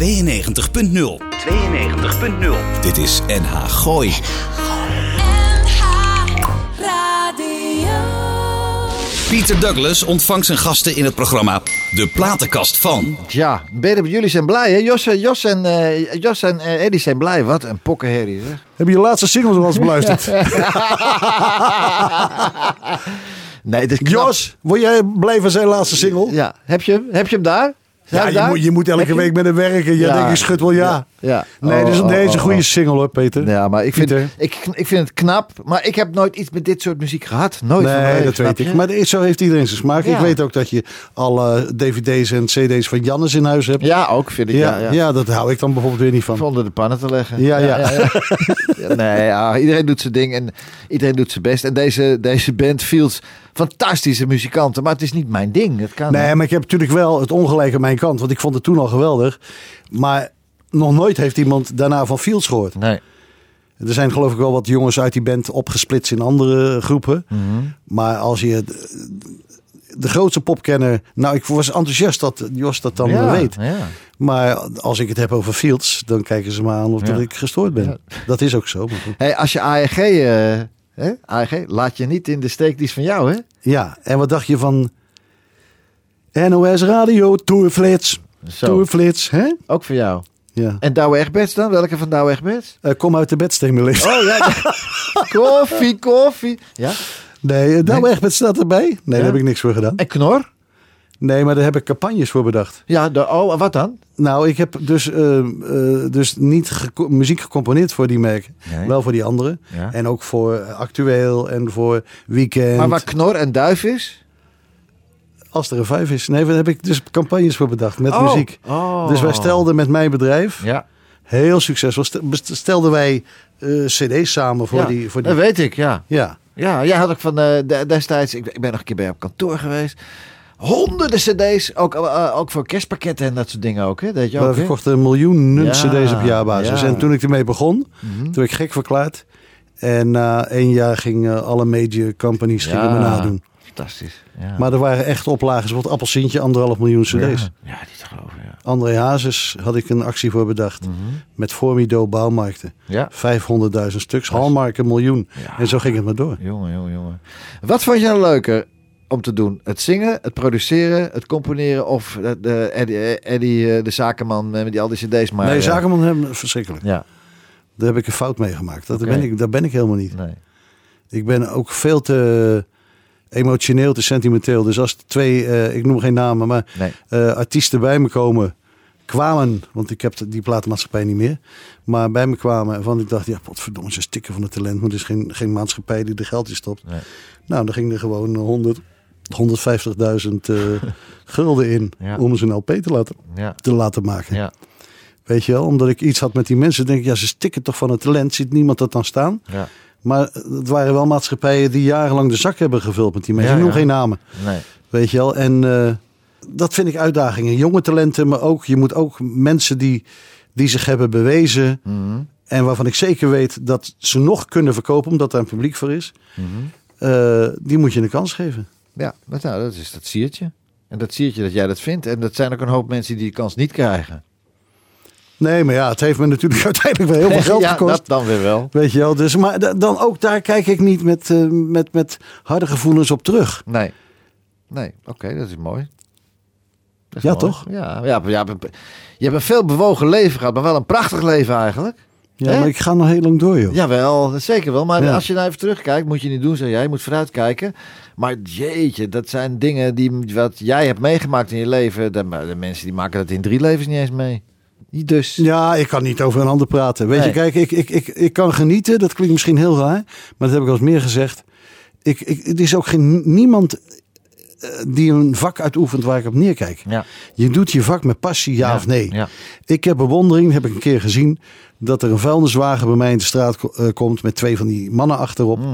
92.0. 92.0. Dit is NH Gooi. Pieter Douglas ontvangt zijn gasten in het programma De Platenkast van. Ja, jullie zijn blij hè? Jos, eh, Jos en, eh, Jos en eh, Eddie zijn blij. Wat een pokkenherrie zeg. Heb je je laatste singles al eens beluisterd? Nee, dit is knap. Jos, word jij blij van zijn laatste single? Ja, heb je? Heb je hem daar? Ja, je moet, je moet elke je week met hem werken. Ja, Ja. denk ik, schud wel ja. Ja. Nee, Oh, is, oh, een oh, goede oh. single hoor, Peter. Ja, maar ik vind, ik, ik vind het knap. Maar ik heb nooit iets met dit soort muziek gehad. Nooit Nee, dat weet ik. je? Maar is- zo heeft iedereen zijn smaak. Ik weet ook dat je alle dvd's en cd's van Jannes in huis hebt. Ja, ook vind ik. ja, Ja, ja, dat hou ik dan bijvoorbeeld weer niet van. Onder de pannen te leggen. Ja, ja. Nee, ja, iedereen doet zijn ding en iedereen doet zijn best. En deze, deze band Fields, fantastische muzikanten. Maar het is niet mijn ding. Het kan Nee, maar ik heb natuurlijk wel het ongelijk aan mijn kant. Want ik vond het toen al geweldig. Maar nog nooit heeft iemand daarna van Fields gehoord. Nee. Er zijn geloof ik wel wat jongens uit die band opgesplitst in andere groepen. Mhm. Maar als je de, de grootste popkenner... Nou, ik was enthousiast dat Jos dat dan ja, weet. Ja. Maar als ik het heb over Fields, dan kijken ze me aan of Ja. dat ik gestoord ben. Dat is ook zo. maar goed. Hey, als je AEG, hè? AEG, laat je niet in de steek, die is van jou, hè? Ja, en wat dacht je van NOS Radio, Tourflits. Tourflits, hè? Ook voor jou. Ja. En Douwe Egberts dan? Welke van Douwe Egberts? Eh, kom uit de lief. Oh ja. koffie, koffie. Ja. Nee, uh, Douwe Egberts staat erbij. Nee, daar heb ik niks voor gedaan. En Knor? Nee, maar daar heb ik campagnes voor bedacht. Ja, de, oh, wat dan? Nou, ik heb dus, eh, eh, dus niet muziek gecomponeerd voor die merken. Nee. Wel voor die andere. Ja. En ook voor eh, Actueel en voor Weekend. Maar waar Knor en Duif is? Als er een vijf is. Nee, daar heb ik dus campagnes voor bedacht met Oh. muziek. Oh. Dus wij stelden met mijn bedrijf, Ja, heel succesvol, stelden wij eh, cd's samen voor ja. die... Voor die dat weet ik, ja. ja. Ja, jij had ook van de- destijds, ik, ik ben nog een keer bij op kantoor geweest. Honderden cd's, ook, eh, ook voor kerstpakketten en dat soort dingen ook. Hè? Dat je We ook, hè? verkochten miljoenen Ja, cd's op jaarbasis. ja. En toen ik ermee begon, Mhm. toen werd ik gek verklaard. En na één jaar gingen alle major companies gingen Ja. me nadoen. Fantastisch. Ja. Maar er waren echt oplagen. Bijvoorbeeld Appelsientje, anderhalf miljoen cd's. ja. ja, niet te geloven, ja. André Hazes had ik een actie voor bedacht. Mhm. Met Formido bouwmarkten. Ja. 500.000 stuks. Hallmark een miljoen. En zo ging het maar door. Jongen, jongen, jongen. Wat vond je nou leuker om te doen? Het zingen, het produceren, het componeren of de, de Eddie, Eddie eh, de zakenman met die al die cd's maar... nee, eh, Zakenman hebben verschrikkelijk. Ja, Daar heb ik een fout mee gemaakt. Dat ben ik, daar ben ik helemaal niet. nee. Ik ben ook veel te emotioneel, te sentimenteel. Dus als twee, eh, ik noem geen namen, maar Nee. eh, artiesten bij me komen, kwamen, want ik heb die platenmaatschappij niet meer, maar bij me kwamen van ik dacht, ja, potverdomme, ze stikken van het talent, maar er is geen, geen maatschappij die er geld in stopt. Nee. Nou, dan ging er gewoon 100, 150.000 eh, gulden in Ja. om ze een LP te laten, Ja, te laten maken. ja, Weet je wel, omdat ik iets had met die mensen, denk ik, ja, ze stikken toch van het talent, ziet niemand dat dan staan? ja. Maar het waren wel maatschappijen die jarenlang de zak hebben gevuld met die mensen. Ik noem geen namen, Nee. weet je wel. En eh, dat vind ik uitdagingen. Jonge talenten, maar ook, je moet ook mensen die, die zich hebben bewezen. Mhm. En waarvan ik zeker weet dat ze nog kunnen verkopen, omdat daar een publiek voor is. Mhm. eh, die moet je een kans geven. Ja, dat, nou, dat is dat siertje. En dat siertje dat jij dat vindt. En dat zijn ook een hoop mensen die die kans niet krijgen. Nee, maar ja, het heeft me natuurlijk uiteindelijk wel heel veel geld ja, gekost. dat dan weer wel. Weet je wel, dus, maar da- dan ook daar kijk ik niet met, eh, met, met harde gevoelens op terug. Nee. Nee, oké, dat is mooi. Dat is Ja, mooi. toch? Ja, ja, ja, je hebt een veel bewogen leven gehad, maar wel een prachtig leven eigenlijk. Ja, maar ik ga nog heel lang door, joh. Jawel, zeker wel. Maar Ja. als je nou even terugkijkt, moet je niet doen, zeg jij. Je moet vooruitkijken. Maar jeetje, dat zijn dingen die wat jij hebt meegemaakt in je leven. De, de mensen die maken dat in drie levens niet eens mee. Dus. Ja, ik kan niet over een ander praten. Weet Nee. je, kijk, ik, ik, ik, ik kan genieten. Dat klinkt misschien heel raar, maar dat heb ik al eens meer gezegd. Ik, ik, het is ook geen, niemand die een vak uitoefent waar ik op neerkijk. Ja. Je doet je vak met passie, ja, of nee. Ja. Ik heb bewondering, heb ik een keer gezien, dat er een vuilniswagen bij mij in de straat eh, komt met twee van die mannen achterop. Mhm.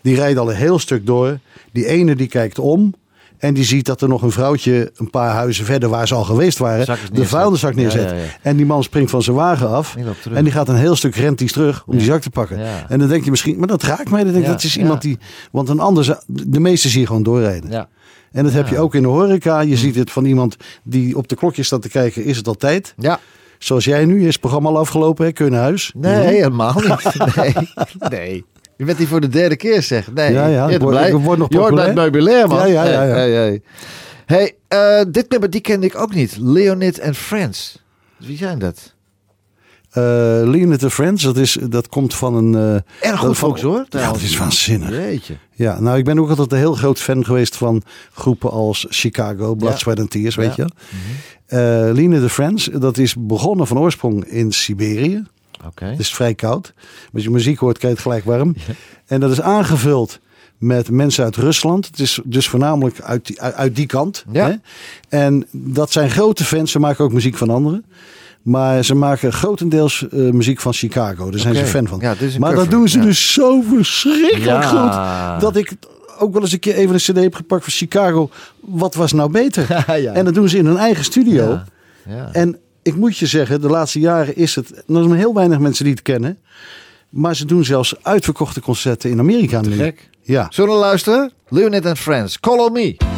Die rijden al een heel stuk door. Die ene die kijkt om. En die ziet dat er nog een vrouwtje een paar huizen verder waar ze al geweest waren, de vuilniszak neerzet. ja, ja. En die man springt van zijn wagen af. Die. En die gaat een heel stuk rent die terug om die zak te pakken. En dan denk je misschien, maar dat raakt mij. Dan denk ik, dat is iemand die. Want een ander, de meeste zie je gewoon doorrijden. En dat heb je ook in de horeca. Je ziet het van iemand die op de klokjes staat te kijken, is het al tijd? Ja. Zoals jij nu, is het programma al afgelopen, hè? kun je naar huis. Nee, helemaal niet. Nee, nee. Je bent hier voor de derde keer, zeg. Nee, Ja, ja, je ik word- blij- ik word nog Je hoort bij het populair. meubilair, man. Ja, ja, ja, ja. Hey, hey, hey. Hey, eh, dit nummer, die kende ik ook niet. Leonid and Friends. Wie zijn dat? Eh Leonard and Friends, dat, is, dat komt van een... eh, Erg goed van- hoor. Ja, dat is waanzinnig. Jeetje. Ja, nou, ik ben ook altijd een heel groot fan geweest van groepen als Chicago, Blood, Ja. Sweat and Tears, weet Ja. je. Eh Leonard and Friends, dat is begonnen van oorsprong in Siberië. Oké. Het is vrij koud. Als je muziek hoort, krijg je het gelijk warm. En dat is aangevuld met mensen uit Rusland. Het is dus voornamelijk uit die, uit die kant. Ja. Hè? En dat zijn grote fans. Ze maken ook muziek van anderen. Maar ze maken grotendeels eh, muziek van Chicago. Daar zijn ze fan van. Ja, maar dat doen ze ja. dus zo verschrikkelijk goed. Dat ik ook wel eens een keer even een cd heb gepakt van Chicago. Wat was nou beter? En dat doen ze in hun eigen studio. En ik moet je zeggen, de laatste jaren is het... Er zijn heel weinig mensen die het kennen. Maar ze doen zelfs uitverkochte concerten in Amerika nu. gek. Ja. Zullen we luisteren? Leonid and Friends. Call on me.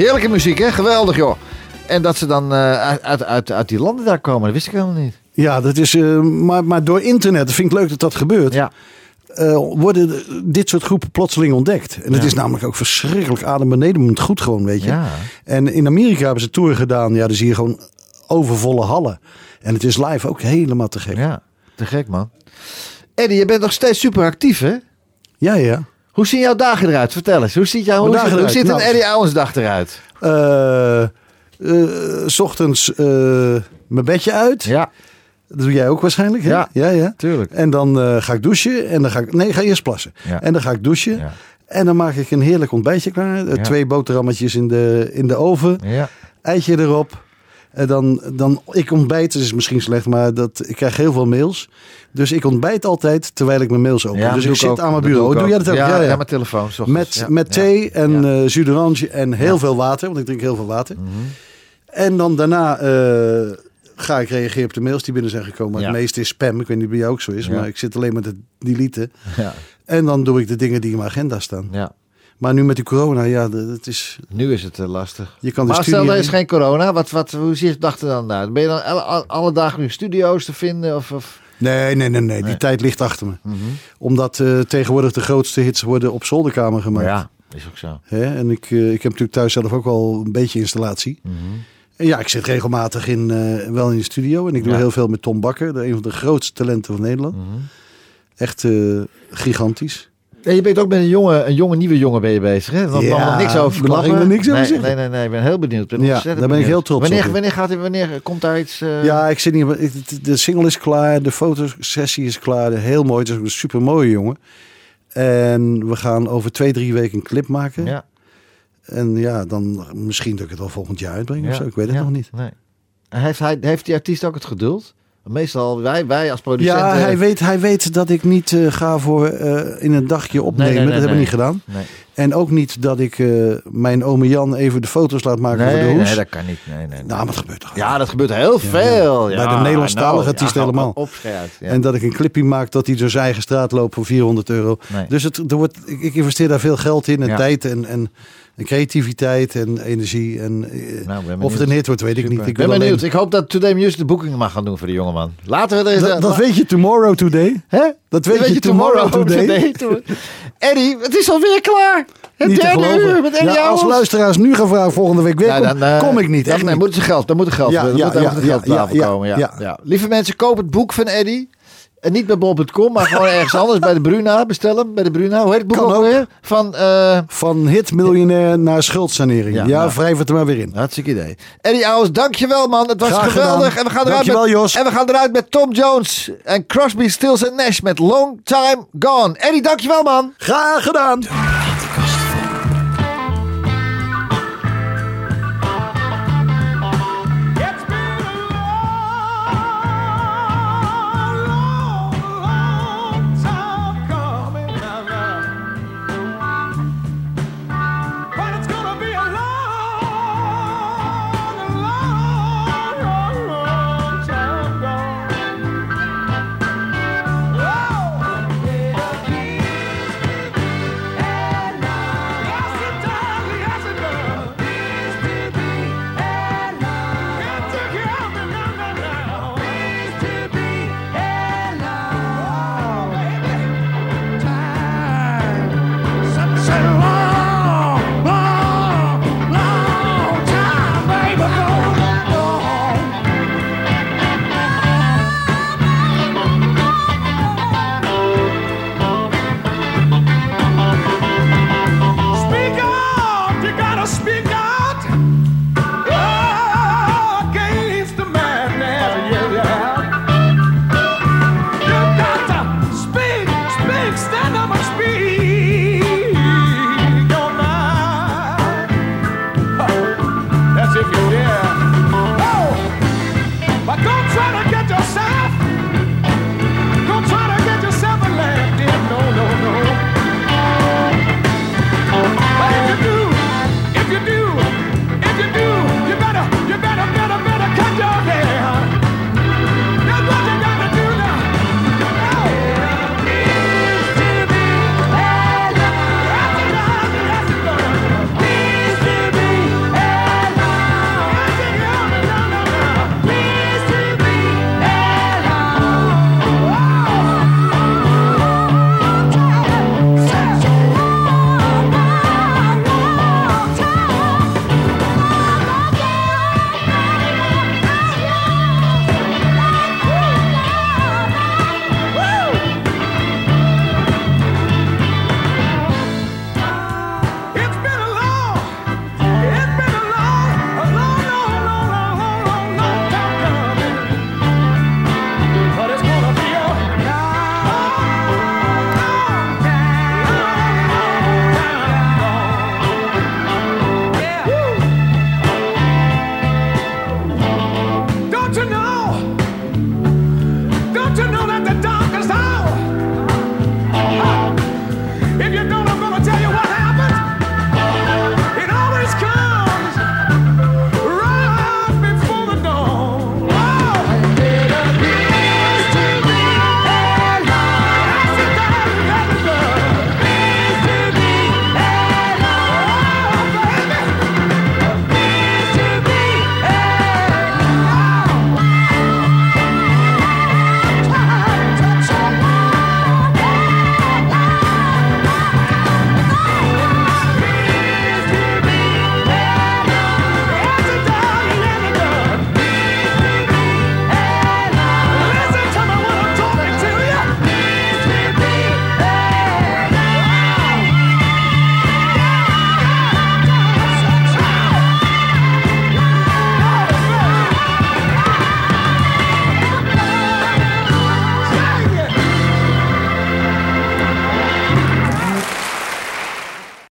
Heerlijke muziek, hè? Geweldig, joh. En dat ze dan eh, uit, uit, uit, uit die landen daar komen, dat wist ik helemaal niet. Ja, dat is, eh, maar, maar door internet, dat vind ik leuk dat dat gebeurt, Ja. eh, worden dit soort groepen plotseling ontdekt. En het Ja. is namelijk ook verschrikkelijk adembenemend goed gewoon, weet je. Ja. En in Amerika hebben ze tour gedaan, ja, dan zie je gewoon overvolle hallen. En het is live ook helemaal te gek. Ja, te gek, man. Eddie, je bent nog steeds super actief, hè? Ja, ja. Hoe zien jouw dagen eruit? Vertel eens. Hoe ziet, jou, hoe Mijn ziet, dagen hoe ziet eruit? een Nou, Eddie Owensdag eruit? Eh, eh, s ochtends eh, mijn bedje uit. Ja. Dat doe jij ook waarschijnlijk, hè? Ja. ja, ja. Tuurlijk. En dan eh, ga ik douchen en dan ga ik... Nee, ga eerst plassen. Ja. En dan ga ik douchen. Ja. En dan maak ik een heerlijk ontbijtje klaar. Eh, Ja. Twee boterhammetjes in de, in de oven. Ja. Eitje erop. En dan, dan, ik ontbijt, dat is misschien slecht, maar dat, ik krijg heel veel mails. Dus ik ontbijt altijd terwijl ik mijn mails open. Ja, dus ik zit ook. aan mijn bureau. Doe, jij dat ook? Ja, ja, mijn telefoon. ochtends. Met, met thee en eh jus d'orange en heel veel water, want ik drink heel veel water. Mhm. En dan daarna eh, ga ik reageren op de mails die binnen zijn gekomen. Ja. Het meeste is spam. Ik weet niet of bij jou ook zo is, Ja. maar ik zit alleen met het deleten. Ja. En dan doe ik de dingen die in mijn agenda staan. ja. Maar nu met die corona, ja, dat is... Nu is het eh, lastig. Je kan de maar stel, er is geen corona. Wat, wat, hoe ziet het er dan uit? Ben je dan alle, dagen nu studio's te vinden? Of, of... Nee, nee, nee, nee, Die Nee. tijd ligt achter me. Mhm. Omdat eh, tegenwoordig de grootste hits worden op zolderkamer gemaakt. ja, is ook zo. Hè? En ik, eh, ik heb natuurlijk thuis zelf ook al een beetje installatie. Mhm. En ja, ik zit regelmatig in, eh, wel in de studio. En ik doe Ja. heel veel met Tom Bakker. De, een van de grootste talenten van Nederland. Mhm. Echt eh, gigantisch. Ja, je bent ook met een jonge, een jonge nieuwe jongen ben je bezig. Hè? Nog, Ja, niks over mag ik nog niks over nee, zeggen. Nee, nee, nee. Ik ben heel benieuwd. Ben Ja, daar ben ik heel trots wanneer, op. Wanneer, gaat, hij- wanneer komt daar iets... eh, Ja, ik zit niet. ik- De single is klaar. De fotosessie is klaar. Heel mooi. Het is een super mooie jongen. En we gaan over twee, drie weken een clip maken. Ja, En ja, dan misschien dat ik het al volgend jaar uitbreng of zo. Ik weet het nog niet. Nee. Heeft, hij, heeft die artiest ook het geduld? Meestal wij, wij als producenten... Ja, hij weet, hij weet dat ik niet eh, ga voor eh, in een dagje opnemen. nee, nee, dat hebben we niet gedaan. En ook niet dat ik eh, mijn ome Jan even de foto's laat maken voor de hoes. nee, dat kan niet. Nee, nee, nee. Nou, maar het gebeurt toch. Ja, dat gebeurt heel veel. Ja, Bij de Nederlandstalige nou, artiest ja, helemaal. En dat ik een clipje maak dat hij door zijn eigen straat loopt voor 400 euro. Dus het, er wordt, ik, ik investeer daar veel geld in. En tijd en, en, en creativiteit en energie. En, eh, Nou, of het een hit wordt, weet ik Super. niet. Ik ben wil benieuwd. alleen- Ik hoop dat Today Music de boekingen mag gaan doen voor de jongeman. Laten we er eens... dat, dat weet je tomorrow today. Hè? Dat weet je tomorrow today. Eddie, het is alweer klaar. Het Niet derde geloven. uur met Eddie Ja, als Owens. luisteraars nu gaan vragen volgende week weer, dan, eh, kom ik niet. Dan, Echt nee, niet. moet er geld, dan moet er geld. Ja, dan ja, moet er ja, geld ja, op tafel ja, komen. Ja, ja. ja. Lieve mensen, koop het boek van Eddie. En niet bij bob.com, maar gewoon ergens anders. Bij de Bruna. Bestel hem bij de Bruna. Hoe heet het boek ook weer? Van... eh Van hitmiljonair naar schuldsanering. Ja, Ja, nou. wrijf het er maar weer in. Hartstikke idee. Eddie Owens, dankjewel man. Het was Graag geweldig. gedaan. En we gaan eruit Dankjewel, met, Jos. En we gaan eruit met Tom Jones en Crosby, Stills en Nash met Long Time Gone. Eddie, dankjewel man. Graag gedaan.